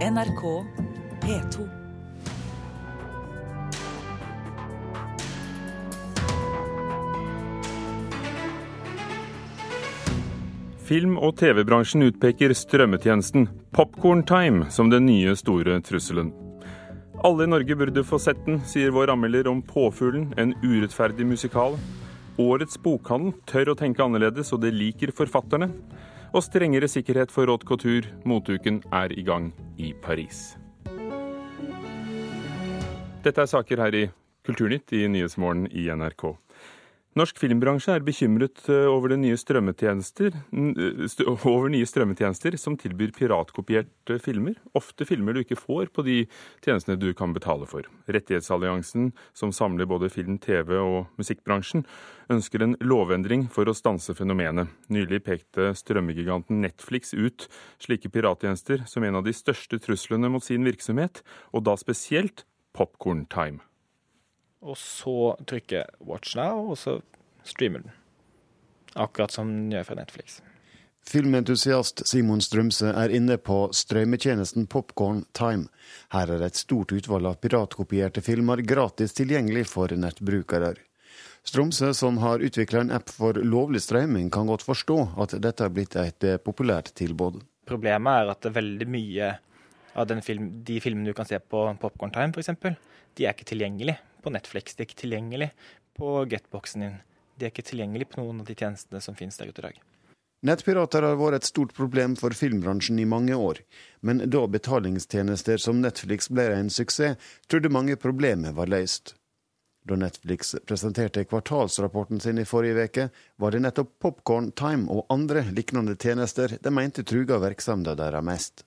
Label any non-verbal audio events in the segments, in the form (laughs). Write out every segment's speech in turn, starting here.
NRK P2. Film- og TV-bransjen utpeker strømmetjenesten Popcorn Time som den nye store trusselen. Alle i Norge burde få sett den, sier vår anmelder om Påfuglen, en urettferdig musikal. Årets bokhandel tør å tenke annerledes, og det liker forfatterne. Og strengere sikkerhet for haute couture. Motuken er i gang i Paris. Dette er saker her i Kulturnytt i Nyhetsmorgen i NRK. Norsk filmbransje er bekymret eh, over, nye eh, (laughs) over nye strømmetjenester som tilbyr piratkopierte filmer. Ofte filmer du ikke får på de tjenestene du kan betale for. Rettighetsalliansen, som samler både film-, TV- og musikkbransjen, ønsker en lovendring for å stanse fenomenet. Nylig pekte strømmegiganten Netflix ut slike pirattjenester som en av de største truslene mot sin virksomhet, og da spesielt Popcorn Time. Og så trykker 'watch now', og så streamer den. Akkurat som den gjør fra Netflix. Filmentusiast Simon Strømse er inne på strømmetjenesten Popcorn Time. Her er et stort utvalg av piratkopierte filmer gratis tilgjengelig for nettbrukere. Strømse, som har utvikla en app for lovlig strømming, kan godt forstå at dette er blitt et eh, populært tilbud. Problemet er at veldig mye av film, de filmene du kan se på Popcorn Time f.eks., de er ikke tilgjengelig på Netflix. De er ikke tilgjengelig på Getboxen din. De er ikke tilgjengelig på noen av de tjenestene som finnes der ute i dag. Nettpirater har vært et stort problem for filmbransjen i mange år, men da betalingstjenester som Netflix ble en suksess, trodde mange problemet var løst. Da Netflix presenterte kvartalsrapporten sin i forrige uke, var det nettopp Popcorn Time og andre lignende tjenester de mente truga virksomheten deres mest.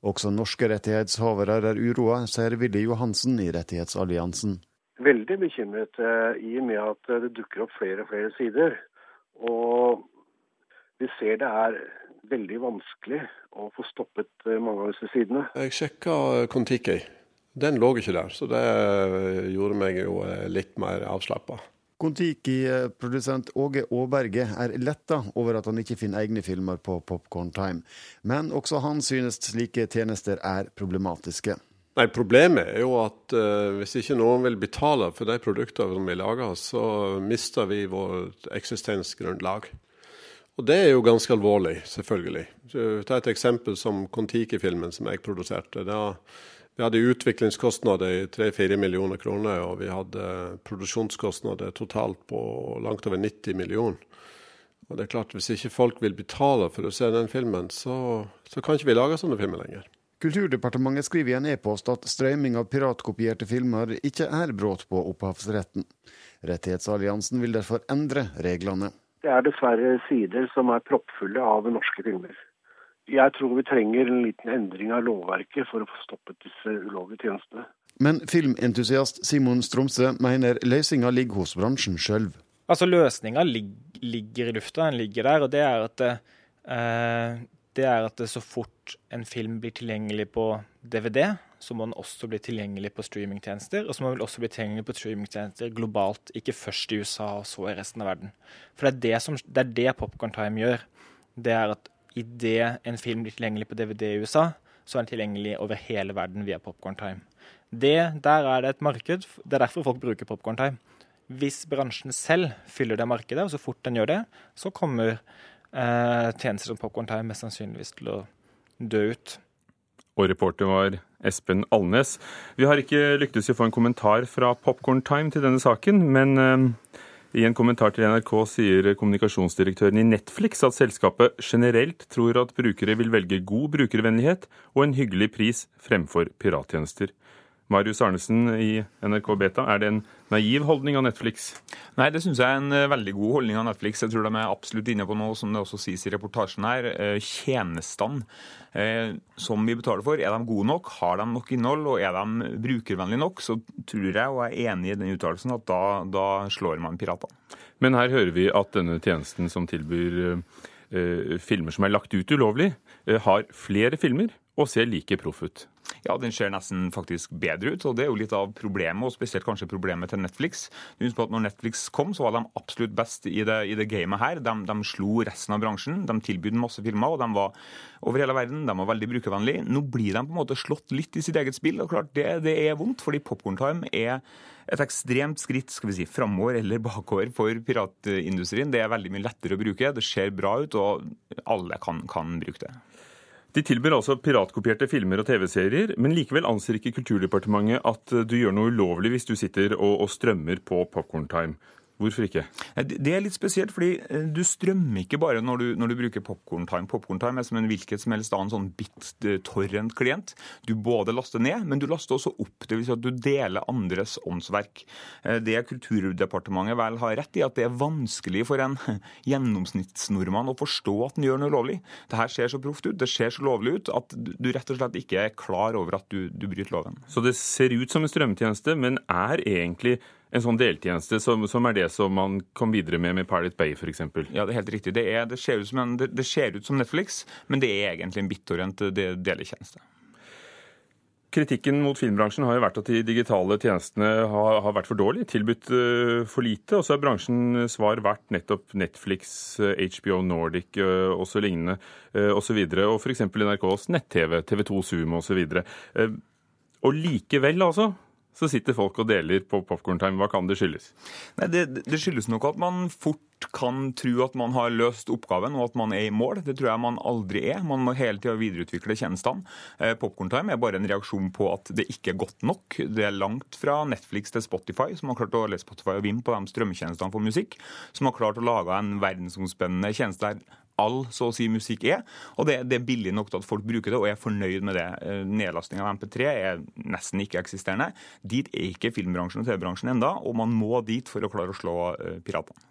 Også norske rettighetshavere er uroa, sier Willy Johansen i Rettighetsalliansen. Veldig bekymret eh, i og med at det dukker opp flere og flere sider. Og vi ser det er veldig vanskelig å få stoppet eh, mange av disse sidene. Jeg sjekka Kon-Tiki. Den lå ikke der, så det gjorde meg jo eh, litt mer avslappa. Kon-Tiki-produsent Åge Aaberge er letta over at han ikke finner egne filmer på Popcorn Time, men også han synes slike tjenester er problematiske. Nei, Problemet er jo at uh, hvis ikke noen vil betale for de produktene vi lager, så mister vi vårt eksistensgrunnlag. Og det er jo ganske alvorlig, selvfølgelig. Ta et eksempel som Kon-Tiki-filmen som jeg produserte. Da vi hadde utviklingskostnader i 3-4 millioner kroner, og vi hadde produksjonskostnader totalt på langt over 90 millioner. Og det er klart, Hvis ikke folk vil betale for å se den filmen, så, så kan ikke vi lage sånne filmer lenger. Kulturdepartementet skriver i en e-post at strømming av piratkopierte filmer ikke er brudd på opphavsretten. Rettighetsalliansen vil derfor endre reglene. Det er dessverre sider som er proppfulle av norske filmer. Jeg tror vi trenger en liten endring av lovverket for å få stoppet disse ulovlige tjenestene. Men filmentusiast Simon Stromsø mener løsninga ligger hos bransjen sjøl. Altså Løsninga lig ligger i lufta, den ligger der. og det er, at eh, det er at så fort en film blir tilgjengelig på DVD, så må den også bli tilgjengelig på streamingtjenester. Og så må den også bli tilgjengelig på streamingtjenester globalt, ikke først i USA og så i resten av verden. For det er det, som, det, er det Popcorn Time gjør. Det er at idet en film blir tilgjengelig på DVD i USA, så er den tilgjengelig over hele verden via Popcorn Time. Det, der er det et marked. Det er derfor folk bruker Popcorn Time. Hvis bransjen selv fyller det markedet, og så fort den gjør det, så kommer eh, tjenester som Popcorn Time mest sannsynligvis til å dø ut. Og reporter var Espen Alnes. Vi har ikke lyktes i å få en kommentar fra Popcorn Time til denne saken, men eh, i en kommentar til NRK sier kommunikasjonsdirektøren i Netflix at selskapet generelt tror at brukere vil velge god brukervennlighet og en hyggelig pris fremfor pirattjenester. Marius Arnesen i NRK Beta, er det en naiv holdning av Netflix? Nei, det syns jeg er en eh, veldig god holdning av Netflix. Jeg tror de er absolutt inne på noe som det også sies i reportasjen her. Eh, tjenestene eh, som vi betaler for, er de gode nok? Har de nok innhold? Og er de brukervennlige nok? Så tror jeg, og jeg er enig i den uttalelsen, at da, da slår man piratene. Men her hører vi at denne tjenesten som tilbyr filmer som er lagt ut ulovlig, har flere filmer og ser like proff ut. Ja, den ser nesten faktisk bedre ut, og det er jo litt av problemet, og spesielt kanskje problemet til Netflix. Du husker på at når Netflix kom, så var de absolutt best i det, i det gamet her. De, de, slo resten av bransjen. De tilbød masse filmer, og de var over hele verden. De var veldig brukervennlige. Nå blir de på en måte slått litt i sitt eget spill, og klart det, det er vondt, fordi Popcorn Time er et ekstremt skritt skal vi si, framover eller bakover for piratindustrien. Det er veldig mye lettere å bruke, det ser bra ut, og alle kan, kan bruke det. De tilbyr altså piratkopierte filmer og TV-serier, men likevel anser ikke Kulturdepartementet at du gjør noe ulovlig hvis du sitter og, og strømmer på Popcorn Time. Hvorfor ikke? Det er litt spesielt, fordi eh, du strømmer ikke bare når du, når du bruker Popcorn Time. Popcorn Time er som en hvilket som helst annen sånn bit-torrent-klient. Du både laster ned, men du laster også opp. Det vil si at du deler andres åndsverk. Eh, det Kulturdepartementet vel har rett i, at det er vanskelig for en (laughs) gjennomsnittsnordmann å forstå at den gjør noe lovlig. Det her ser så proft ut, det ser så lovlig ut, at du rett og slett ikke er klar over at du, du bryter loven. Så det ser ut som en strømmetjeneste, men er egentlig en sånn deltjeneste som, som, er det som man kom videre med med Pirate Bay f.eks.? Ja, det er helt riktig. Det, er, det, ser en, det, det, ser ut som Netflix, men det er egentlig en BitTorrent deletjeneste. Kritikken mot filmbransjen har jo vært at de digitale tjenestene har, har vært for dårlige, tilbudt uh, for lite. Og så har bransjens svar vært nettopp Netflix, HBO Nordic osv. og så lignende osv. Og, og f.eks. NRKs nett-TV, TV2 Zoom osv. Uh, og likevel, altså, så sitter folk og deler på Popcorn Time. Hva kan det skyldes? Nei, det, det, skyldes nok at man fort kan tro at man har løst oppgaven og at man er i mål. Det tror jeg man aldri er. Man må hele tida videreutvikle tjenestene. Popkorntime Popcorn Time er bare en reaksjon på at det ikke er godt nok. Det er langt fra Netflix til Spotify, som har klart å lese Spotify og Vim på de strømmetjenestene for musikk, som har klart å lage en verdensomspennende tjeneste der all så å si musikk er. Og det, det, er billig nok til at folk bruker det og er fornøyd med det. Eh, nedlasting av MP3 er nesten ikke eksisterende. Dit er ikke filmbransjen og TV-bransjen enda, og man må dit for å klare å slå uh, piratene.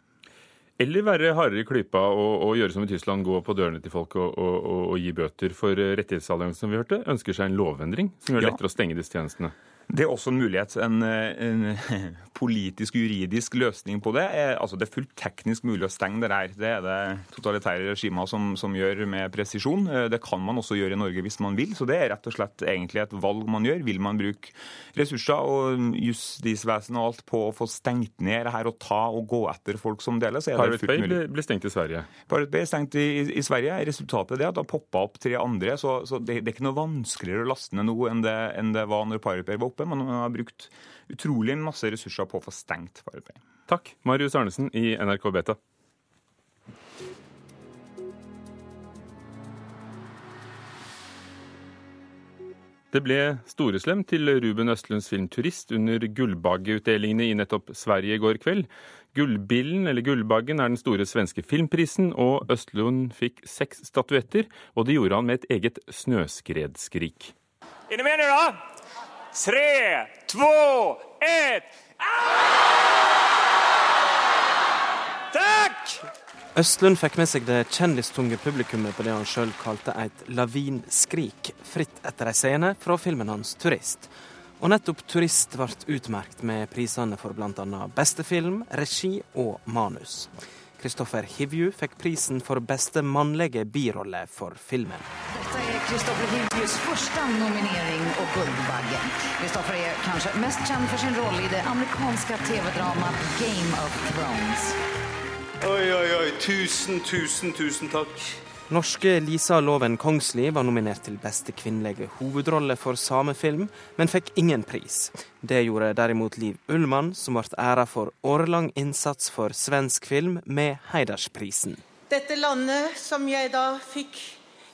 Eller være hardere i klypa og, og, gjøre som i Tyskland, gå på dørene til folk og, og, og gi bøter. For eh, Rettighetsalliansen som vi hørte, ønsker seg en lovendring som gjør det lettere å stenge disse tjenestene. Det er også en mulighet. En, en (laughs) politisk, juridisk løsning på det. Er, altså det er fullt teknisk mulig å stenge det her. Det er det totalitære regimer som, som, gjør med presisjon. Det kan man også gjøre i Norge hvis man vil. Så det er rett og slett egentlig et valg man gjør. Vil man bruke ressurser og justisvesen og alt på å få stengt ned det her og ta og gå etter folk som deler, så er det fullt mulig. Bay ble stengt i Sverige? Bay ble stengt i, i, Sverige. Resultatet er det at det har poppa opp tre andre. Så, så det, det, er ikke noe vanskeligere å laste ned nå enn det, enn det var når Bay var oppe. Men man har brukt utrolig masse ressurser på å få stengt Farvei. Takk, Marius Arnesen i NRK Beta. Det ble storeslem til Ruben Østlunds film 'Turist' under Gullbaggeutdelingene i nettopp Sverige i går kveld. Gullbillen, eller Gullbaggen, er den store svenske filmprisen, og Østlund fikk seks statuetter, og det gjorde han med et eget snøskredskrik. Er dere med nå, da? Tre, två, ett. Takk! Østlund fikk med seg det kjendistunge publikummet på det han sjøl kalte et lavinskrik, fritt etter ei scene fra filmen hans 'Turist'. Og nettopp 'Turist' ble utmerkt med prisene for bl.a. beste film, regi og manus. Kristoffer Hivju fikk prisen for beste mannlige birolle for filmen. Dette er Kristoffer Hivjus første nominering og Guldbaggen. Kristoffer er kanskje mest kjent for sin rolle i det amerikanske TV-dramaet Game of Thrones. Oi, oi, oi. Tusen, tusen, tusen takk. Norske Lisa Loven Kongsli var nominert til beste kvinnelige hovedrolle for samefilm, men fikk ingen pris. Det gjorde derimot Liv Ullmann, som ble æra for årelang innsats for svensk film med Heidersprisen. Dette landet som jeg da fikk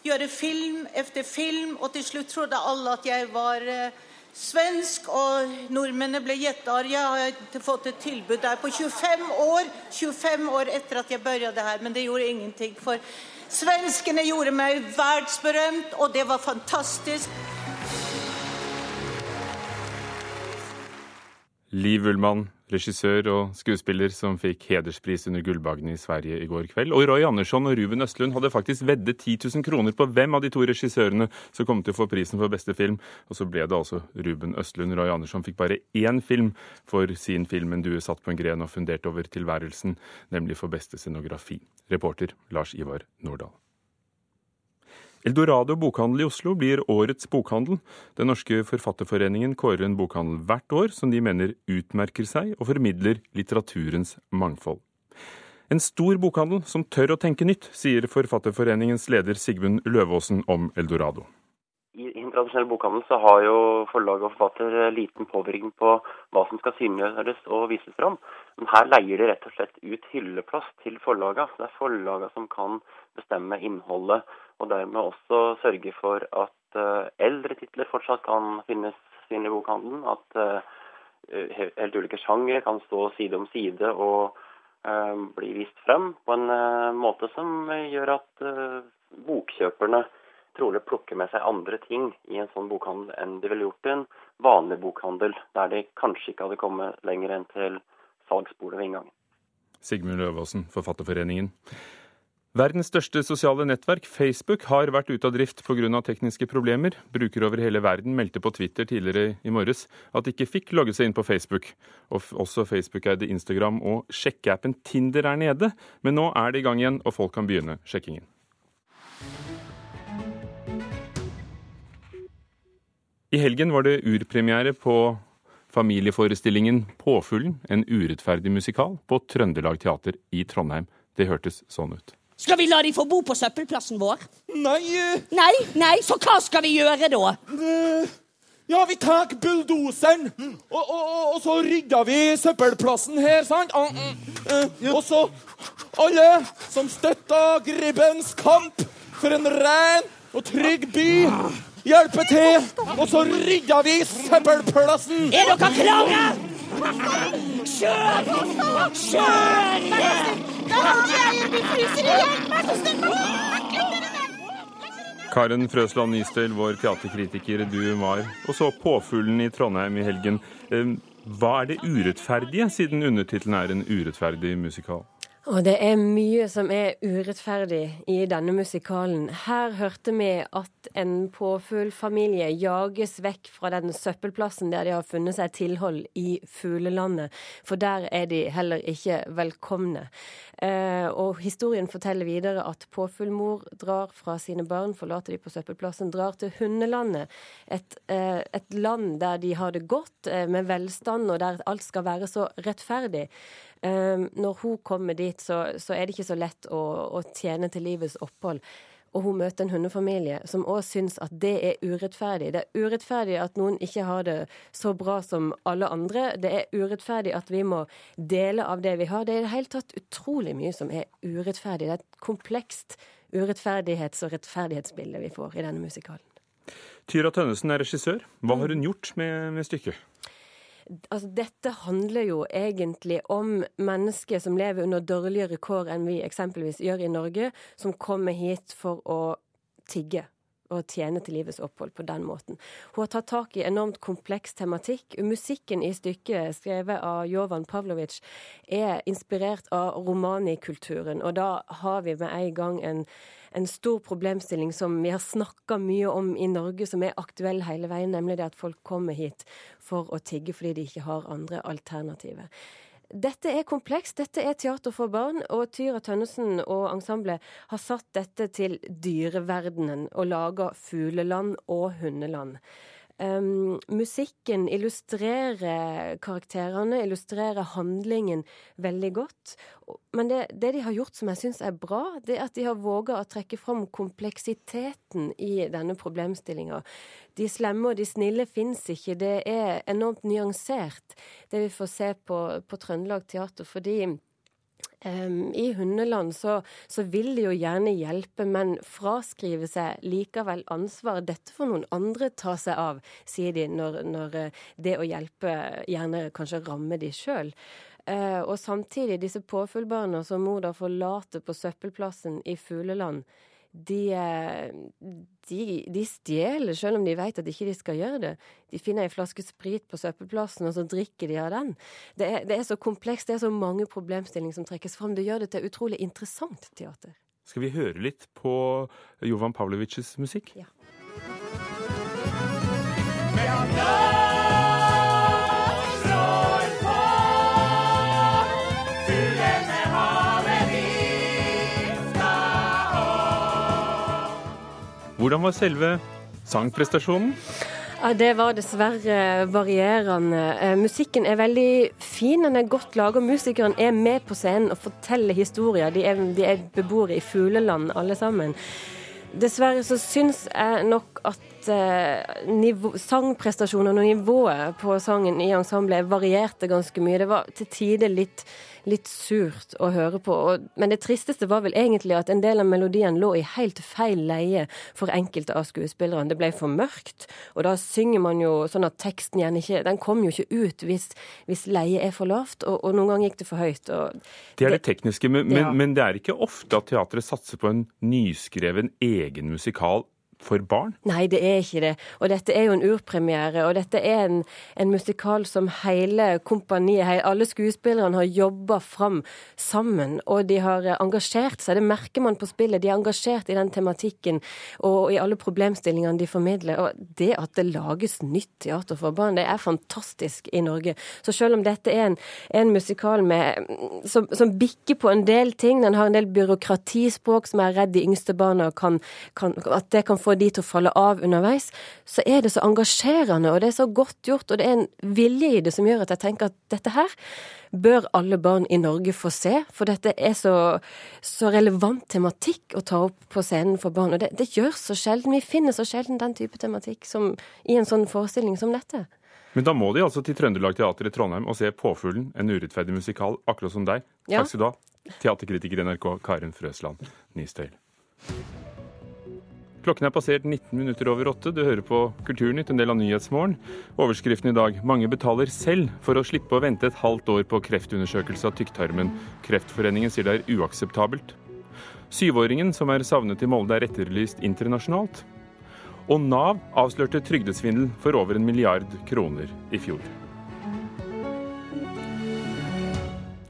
gjøre film etter film, og til slutt trodde alle at jeg var eh, svensk, og nordmennene ble jettarge. Jeg har fått et tilbud der på 25 år, 25 år etter at jeg begynte her, men det gjorde ingenting. for Svenskene gjorde meg verdensberømt, og det var fantastisk. Liv Ullmann, regissør og skuespiller som fikk hederspris under Gullbagen i Sverige i går kveld. Og Roy Andersson og Ruben Østlund hadde faktisk veddet 10 000 kroner på hvem av de to regissørene som kom til å få prisen for beste film. Og så ble det altså Ruben Østlund. Roy Andersson fikk bare én film for sin film 'En due satt på en gren og fundert over tilværelsen', nemlig for beste scenografi. Reporter Lars Ivar Nordahl. Eldorado bokhandel i Oslo blir årets bokhandel. Den norske forfatterforeningen kårer en bokhandel hvert år som de mener utmerker seg og formidler litteraturens mangfold. En stor bokhandel som tør å tenke nytt, sier Forfatterforeningens leder Sigmund Løvaasen om Eldorado. I en tradisjonell bokhandel så har jo forlag og forfatter liten påvirkning på hva som skal synliggjøres og vises fram. Men her leier de rett og slett ut hylleplass til forlagene. Det er forlagene som kan bestemme innholdet og dermed også sørge for at uh, eldre titler fortsatt kan finnes synlig i bokhandelen. At uh, helt ulike sjangere kan stå side om side og uh, bli vist frem på en måte som gjør at bokkjøperne trolig plukker med seg andre ting i en sånn bokhandel enn de ville gjort i en vanlig bokhandel, der de kanskje ikke hadde kommet lenger enn til salgsbordet ved inngangen. Sigmund Løvaasen, Forfatterforeningen. Verdens største sosiale nettverk, Facebook, har vært ute av drift pga. tekniske problemer. Brukere over hele verden meldte på Twitter tidligere i morges at de ikke fikk logge seg inn på Facebook. Og også Facebook-eide Instagram og sjekkeappen Tinder er nede, men nå er det i gang igjen, og folk kan begynne sjekkingen. I helgen var det urpremiere på familieforestillingen Påfuglen, en urettferdig musikal, på Trøndelag Teater i Trondheim. Det hørtes sånn ut. Skal vi la de få bo på søppelplassen vår? Nei. Nei, nei, så hva skal vi gjøre da? eh, Ja, vi tar bulldoseren, og, og, og, og så rydder vi søppelplassen her, sant? Og, eh, og så alle som støtter Gribbens kamp for en ren og trygg by, hjelper til. Og så rydder vi søppelplassen. Er dere klare? Kjør! Kjør! Karen Frøsland Nystøl, vår teaterkritiker du var, og så Påfuglen i Trondheim i helgen. Hva er det urettferdige, siden undertittelen er en urettferdig musikal? Og det er mye som er urettferdig i denne musikalen. Her hørte vi at en påfuglfamilie jages vekk fra den søppelplassen der de har funnet seg tilhold i fuglelandet, for der er de heller ikke velkomne. Eh, og historien forteller videre at påfuglmor drar fra sine barn, forlater de på søppelplassen, drar til hundelandet. Et, eh, et land der de har det godt, eh, med velstand, og der alt skal være så rettferdig. Um, når hun kommer dit, så, så, er det ikke så lett å, å, tjene til livets opphold. Og hun møter en hundefamilie som òg syns at det er urettferdig. Det er urettferdig at noen ikke har det så bra som alle andre. Det er urettferdig at vi må dele av det vi har. Det er i det hele tatt utrolig mye som er urettferdig. Det er et komplekst urettferdighets- og rettferdighetsbilde vi får i denne musikalen. Tyra Tønnesen er regissør. Hva har hun gjort med, med stykket? Altså, dette handler jo egentlig om mennesker som lever under dårligere kår enn vi eksempelvis gjør i Norge, som kommer hit for å tigge og tjene til livets opphold på den måten. Hun har tatt tak i enormt kompleks tematikk. Musikken i stykket, skrevet av Jovan Pavlovic, er inspirert av romanikulturen, og da har vi med en gang en, en stor problemstilling som vi har snakka mye om i Norge, som er aktuell hele veien, nemlig det at folk kommer hit for å tigge fordi de ikke har andre alternativer. Dette er komplekst, dette er teater for barn, og Tyra Tønnesen og ensemblet har satt dette til dyreverdenen og laga fugleland og hundeland. Um, musikken illustrerer karakterene, illustrerer handlingen veldig godt. Men det, det de har gjort som jeg syns er bra, det er at de har våga å trekke fram kompleksiteten i denne problemstillinga. De slemme og de snille fins ikke. Det er enormt nyansert, det vi får se på, på Trøndelag Teater. fordi I hundeland så, så, vil de jo gjerne hjelpe, men fraskrive seg likevel ansvar. Dette får noen andre ta seg av, sier de, når, når det å hjelpe gjerne kanskje rammer de sjøl. Uh, og samtidig, disse påfuglbarna som mor da forlater på søppelplassen i fugleland, de, de, de, stjeler selv om de vet at ikke de skal gjøre det. De finner ei flaske sprit på søppelplassen, og så drikker de av den. Det er, det er så komplekst, det er så mange problemstillinger som trekkes fram. Det gjør det til utrolig interessant teater. Skal vi høre litt på Jovan Pavlovitsjs musikk? Ja. Hvordan var selve sangprestasjonen? Det var dessverre varierende. Eh, musikken er veldig fin, den er godt laga. Musikeren er med på scenen og forteller historier. De er, de er beboere i fugleland alle sammen. Dessverre så syns jeg nok at eh, nivå, sangprestasjonene og nivået på sangen i ensemblet varierte ganske mye. Det var til tider litt, litt surt å høre på. Og, men det tristeste var vel egentlig at en del av melodien lå i helt feil leie for enkelte av skuespillerne. Det ble for mørkt, og da synger man jo sånn at teksten igjen ikke Den kom jo ikke ut hvis, hvis leiet er for lavt, og, og, noen ganger gikk det for høyt. det er det tekniske, men, Ja. men, men det er ikke ofte at teatret satser på en nyskreven egen musikal for barn? Nei, det er ikke det. Og dette er jo en urpremiere, og dette er en, en musikal som hele kompaniet, hele, alle skuespillerne har jobba fram sammen. Og de har engasjert seg, det merker man på spillet. De er engasjert i den tematikken og i alle problemstillingene de formidler. Og det at det lages nytt teater for barn, det er fantastisk i Norge. Så selv om dette er en, en musikal med, som, som bikker på en del ting, den har en del byråkratispråk som er redd de yngste barna kan, kan At det kan få de til å falle av underveis, så er det så engasjerende, og det er så godt gjort, og det er en vilje i det som gjør at jeg tenker at dette her bør alle barn i Norge få se, for dette er så, så relevant tematikk å ta opp på scenen for barn. Og det, det gjør så sjelden. Vi finner så sjelden den type tematikk som, i en sånn forestilling som dette. Men da må de altså til Trøndelag Teater i Trondheim og se Påfuglen, en urettferdig musikal, akkurat som deg. Takk skal du ha, teaterkritiker i NRK Karin Frøsland Nystøyl. Klokken er passert 19 minutter over åtte. Du hører på Kulturnytt, en del av Nyhetsmorgen. Overskriften i dag mange betaler selv for å slippe å vente et halvt år på kreftundersøkelse av tykktarmen. Kreftforeningen sier det er uakseptabelt. Syvåringen som er savnet i Molde er etterlyst internasjonalt. Og Nav avslørte trygdesvindel for over en milliard kroner i fjor.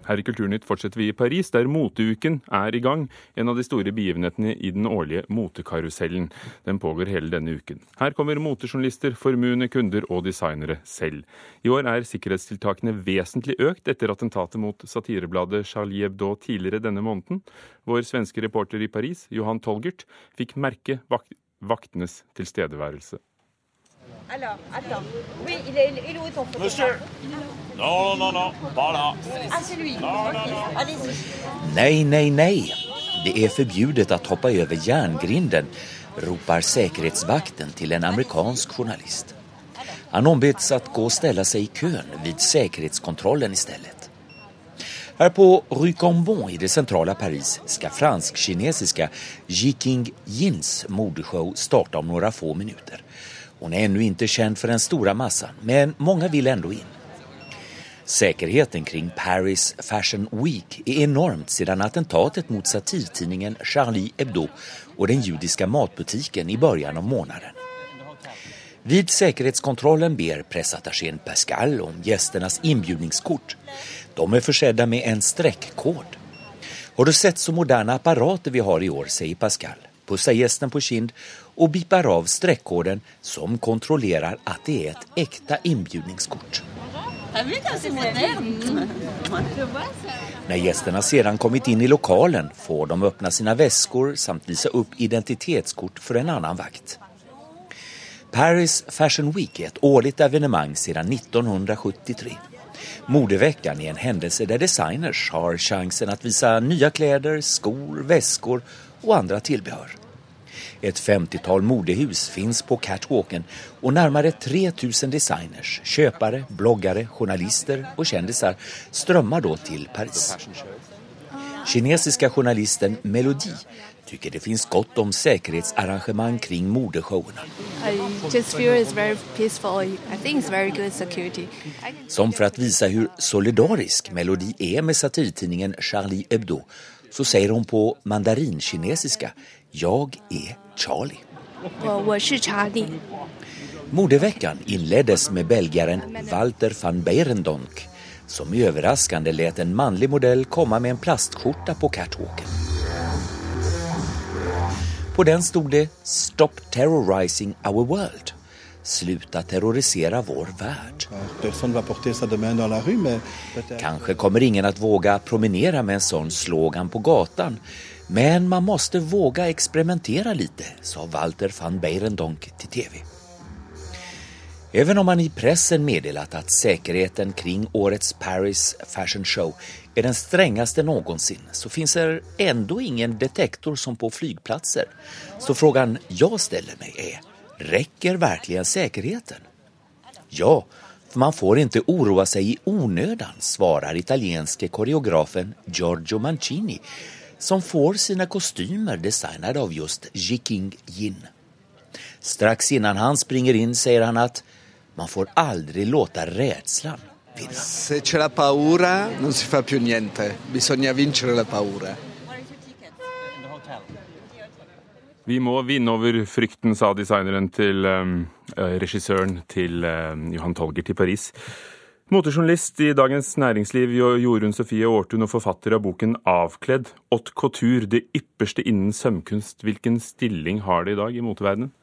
Her i Kulturnytt fortsetter vi i Paris, der moteuken er i gang. En av de store begivenhetene i den årlige motekarusellen. Den pågår hele denne uken. Her kommer motejournalister, formuende kunder og designere selv. I år er sikkerhetstiltakene vesentlig økt etter attentatet mot satirebladet Charlie Hebdo tidligere denne måneden. Vår svenske reporter i Paris, Johan Tolgert, fikk merke vaktenes tilstedeværelse. Alors, attends. Oui, il est, il est où ton Monsieur Non, non, non, pas là. Ah, c'est lui. Non, non, non. Allez-y. Nei, nei, nei. Det är förbjudet att hoppa över järngrinden, ropar säkerhetsvakten till en amerikansk journalist. Han ombeds att gå och ställa sig i kön vid säkerhetskontrollen istället. Här på Rue Cambon i det centrala Paris ska fransk-kinesiska Jiking Jins modeshow starta om några få minuter. Hon är ännu inte känd för den stora massan, men många vill ändå in. Säkerheten kring Paris Fashion Week är enormt sedan attentatet mot satirtidningen Charlie Hebdo och den judiska matbutiken i början av månaden. Vid säkerhetskontrollen ber pressattachén Pascal om gästernas inbjudningskort. De är försedda med en streckkod. Har du sett så moderna apparater vi har i år, säger Pascal. Pussar gästen på kind och bipper av streckkoden som kontrollerar att det är ett äkta inbjudningskort. Når kommet inn gästerna sedan kommit in i lokalen får de öppna sina väskor samt visa upp identitetskort för en annan vakt. Paris Fashion Week är ett årligt evenemang sedan 1973. Modeveckan är en händelse där designers har chansen att visa nya kläder, skor, väskor och andra tillbehör. Ett 50-tal modehus finns på catwalken och närmare 3000 designers, köpare, bloggare, journalister och kändisar strömmar då till Paris. Kinesiska journalisten Melodi tycker det finns gott om säkerhetsarrangemang kring modeshowerna. Security. Som för att visa hur solidarisk Melodi är med satirtidningen Charlie Hebdo så säger hon på mandarinkinesiska Jag är Charlie. Mordeveckan innledes med belgieren Walter van Beirendonk som overraskende lät en manlig modell komme med en plastskjorta på catwalken. På den stod det Stop terrorizing our world. Sluta terrorisera vår värld. Kanske kommer ingen att våga promenera med en sån slogan på gatan. Men man måste våga experimentera lite, sa Walter van Beirendonk till TV. Även om man i pressen meddelat att säkerheten kring årets Paris Fashion Show är den strängaste någonsin så finns det ändå ingen detektor som på flygplatser. Så frågan jag ställer mig är, räcker verkligen säkerheten? Ja, för man får inte oroa sig i onödan, svarar italienske koreografen Giorgio Mancini som får sina kostymer designade av just Jiking Yin. Strax innan han springer in säger han att man får aldrig låta rädslan vinna. Se c'è la paura non si fa più niente, bisogna vincere la paura. Vi må vinne over frykten, sa designeren til um, regissøren til um, Johan Tolgert i Paris. Motejournalist i Dagens Næringsliv Jorunn Sofie Aartun og forfatter av boken 'Avkledd'. Haute couture, det ypperste innen sømkunst. Hvilken stilling har det i dag i moteverdenen?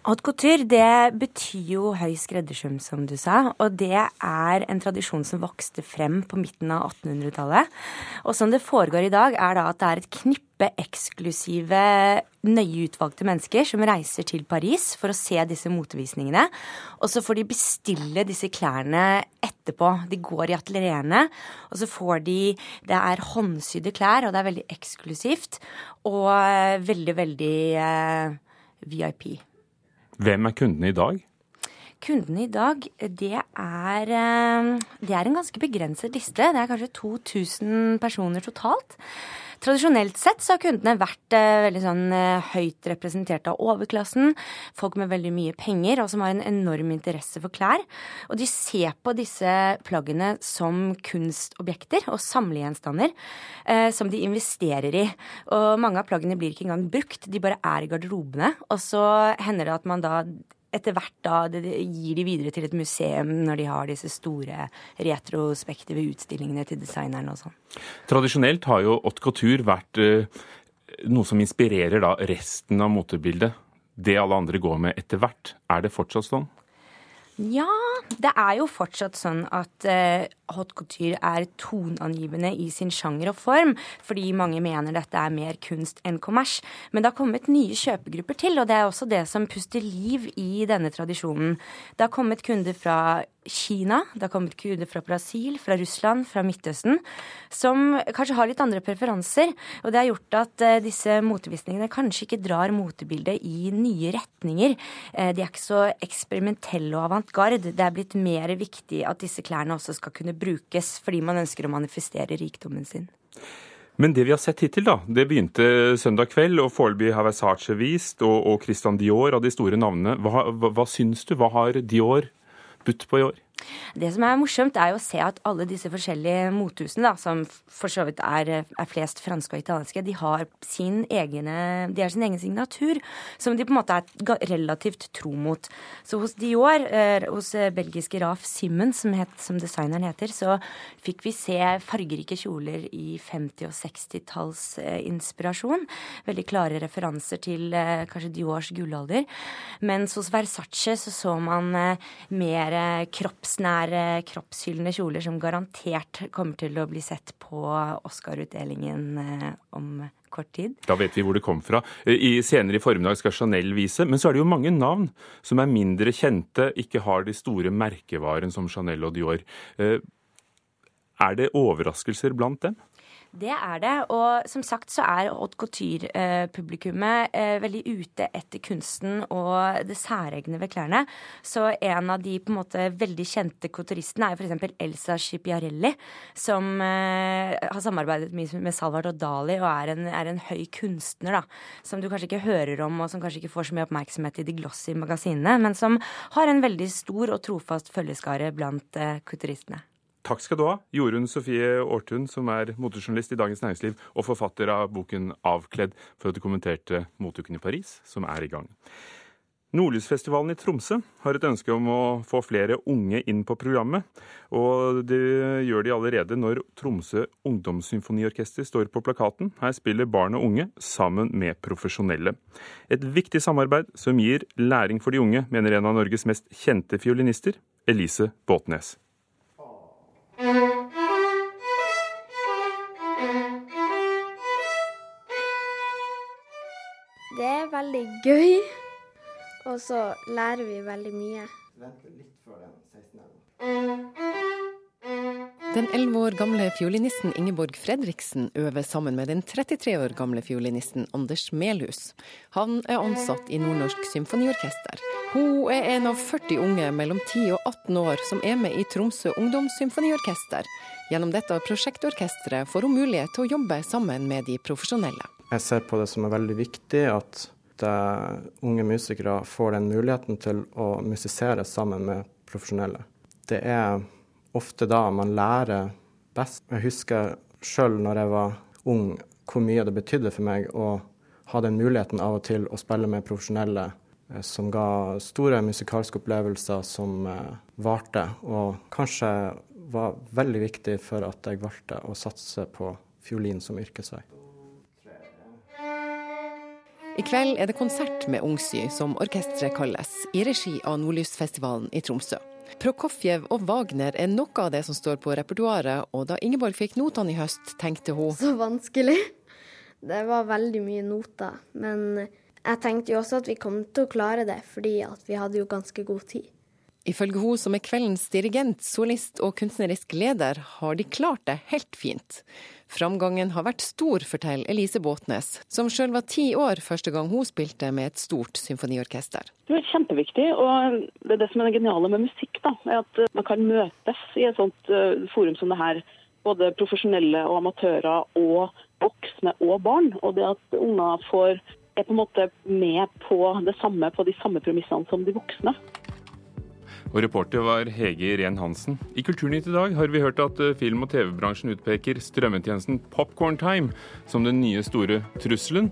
Haute couture det betyr jo høy skreddersøm, som du sa. Og det er en tradisjon som vokste frem på midten av 1800-tallet. Og som det foregår i dag, er da at det er et knippe eksklusive, nøye utvalgte mennesker som reiser til Paris for å se disse motevisningene. Og så får de bestille disse klærne etterpå. De går i atelierene, og så får de Det er håndsydde klær, og det er veldig eksklusivt. Og veldig, veldig eh, VIP. Hvem er kundene i dag? Kundene i dag, det er, det er en ganske begrenset liste. Det er kanskje 2000 personer totalt. Tradisjonelt sett så har kundene vært veldig sånn høyt representert av overklassen. Folk med veldig mye penger, og som har en enorm interesse for klær. Og de ser på disse plaggene som kunstobjekter og samlegjenstander eh, som de investerer i. Og mange av plaggene blir ikke engang brukt, de bare er i garderobene. Og så hender det at man da etter hvert da det, det gir de videre til et museum når de har disse store retrospektive utstillingene til designerne og sånn. Tradisjonelt har jo haute couture vært eh, noe som inspirerer da resten av motebildet. Det alle andre går med etter hvert. Er det fortsatt sånn? Ja, det er jo fortsatt sånn at uh, haute couture er toneangivende i sin sjanger og form, fordi mange mener dette er mer kunst enn kommers. Men det har kommet nye kjøpegrupper til, og det er også det som puster liv i denne tradisjonen. Det har kommet kunder fra Kina, det har kommet kunder fra Brasil, fra Russland, fra Midtøsten, som kanskje har litt andre preferanser. Og det har gjort at uh, disse motevisningene kanskje ikke drar motebildet i nye retninger. Uh, de er ikke så eksperimentelle og avantgarde. Det er blitt mer viktig at disse klærne også skal kunne brukes fordi man ønsker å manifestere rikdommen sin. Men det vi har sett hittil, da, det begynte søndag kveld, og foreløpig har Versace vist, og, og Christian Dior av de store navnene. Hva, hva, hva syns du? Hva har Dior budt på i år? Det som er morsomt, er jo å se at alle disse forskjellige mothusene, da, som for så vidt er, er, flest franske og italienske, de har, sin egen, de har sin egen signatur, som de på en måte er relativt tro mot. Så hos Dior, eh, hos belgiske Raf Simmons, som, het, som, designeren heter, så fikk vi se fargerike kjoler i 50- og 60-tallsinspirasjon. Veldig klare referanser til eh, kanskje Diors gullalder. Mens hos Versace så så man eh, mer kroppsnære, kroppshyllende kjoler som garantert kommer til å bli sett på Oscar-utdelingen om kort tid. Da vet vi hvor det kom fra. I, senere i formiddag skal Chanel vise, men så er det jo mange navn som er mindre kjente, ikke har de store merkevarene som Chanel og Dior. Er det overraskelser blant dem? Det er det. Og som sagt så er haute couture-publikummet eh, veldig ute etter kunsten og det særegne ved klærne. Så en av de på en måte veldig kjente couturistene er f.eks. Elsa Schipiarelli, som eh, har samarbeidet mye med Salvador Dali og er en, er en, høy kunstner, da. Som du kanskje ikke hører om, og som kanskje ikke får så mye oppmerksomhet i de glossy magasinene, men som har en veldig stor og trofast følgeskare blant eh, couturistene. Takk skal du ha, Jorunn Sofie Aartun, som er motejournalist i Dagens Næringsliv og forfatter av boken 'Avkledd', for at du kommenterte moteuken i Paris, som er i gang. Nordlysfestivalen i Tromsø har et ønske om å få flere unge inn på programmet. Og det gjør de allerede når Tromsø Ungdomssymfoniorkester står på plakaten. Her spiller barn og unge sammen med profesjonelle. Et viktig samarbeid som gir læring for de unge, mener en av Norges mest kjente fiolinister, Elise Båtnes. Det er veldig gøy, og så lærer vi veldig mye. Den 11 år gamle fiolinisten Ingeborg Fredriksen øver sammen med den 33 år gamle fiolinisten Anders Melhus. Han er ansatt i Nordnorsk Symfoniorkester. Hun er en av 40 unge mellom 10 og 18 år som er med i Tromsø Ungdomssymfoniorkester. Gjennom dette prosjektorkesteret får hun mulighet til å jobbe sammen med de profesjonelle. Jeg ser på det som er veldig viktig at unge musikere får den muligheten til å musisere sammen med profesjonelle. Det er ofte da man lærer best. Jeg husker sjøl når jeg var ung hvor mye det betydde for meg å ha den muligheten av og til å spille med profesjonelle eh, som ga store musikalske opplevelser som eh, varte, og kanskje var veldig viktig for at jeg valgte å satse på fiolin som yrkesvei. I kveld er det konsert med Ungsy, som orkesteret kalles, i regi av Nordlysfestivalen i Tromsø. Prokofjev og Wagner er noe av det som står på repertoaret, og da Ingeborg fikk notene i høst, tenkte hun Så vanskelig. Det var veldig mye noter. Men jeg tenkte jo også at vi kom til å klare det, fordi at vi hadde jo ganske god tid. Ifølge hun som er kveldens dirigent, solist og kunstnerisk leder, har de klart det helt fint. Framgangen har vært stor, forteller Elise Båtnes, som sjøl var ti år første gang hun spilte med et stort symfoniorkester. Det er kjempeviktig, og det er det som er det geniale med musikk. da, er At man kan møtes i et sånt uh, forum som det her. Både profesjonelle og amatører og voksne og barn. Og det at unger får er på en måte med på det samme, på de samme premissene som de voksne. Og reporter var Hege Ren Hansen. I Kulturnytt i dag har vi hørt at eh, film- og TV-bransjen utpeker strømmetjenesten Popcorn Time som den nye store trusselen.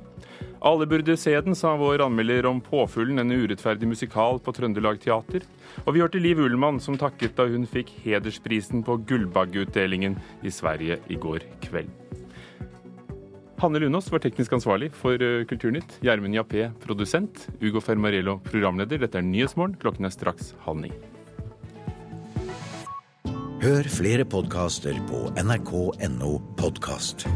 Alle burde se den, sa vår anmelder om Påfuglen, en urettferdig musikal på Trøndelag Teater. Og vi hørte Liv Ullmann, som takket da hun fikk hedersprisen på Gullbaggeutdelingen i Sverige i går kveld. Hanne Lunås var teknisk ansvarlig for eh, Kulturnytt. Gjermund Jappé produsent. Ugo Fermarello programleder. Dette er Nyhetsmorgen. Klokken er straks halv ni. Hør flere podkaster på nrk.no podkast.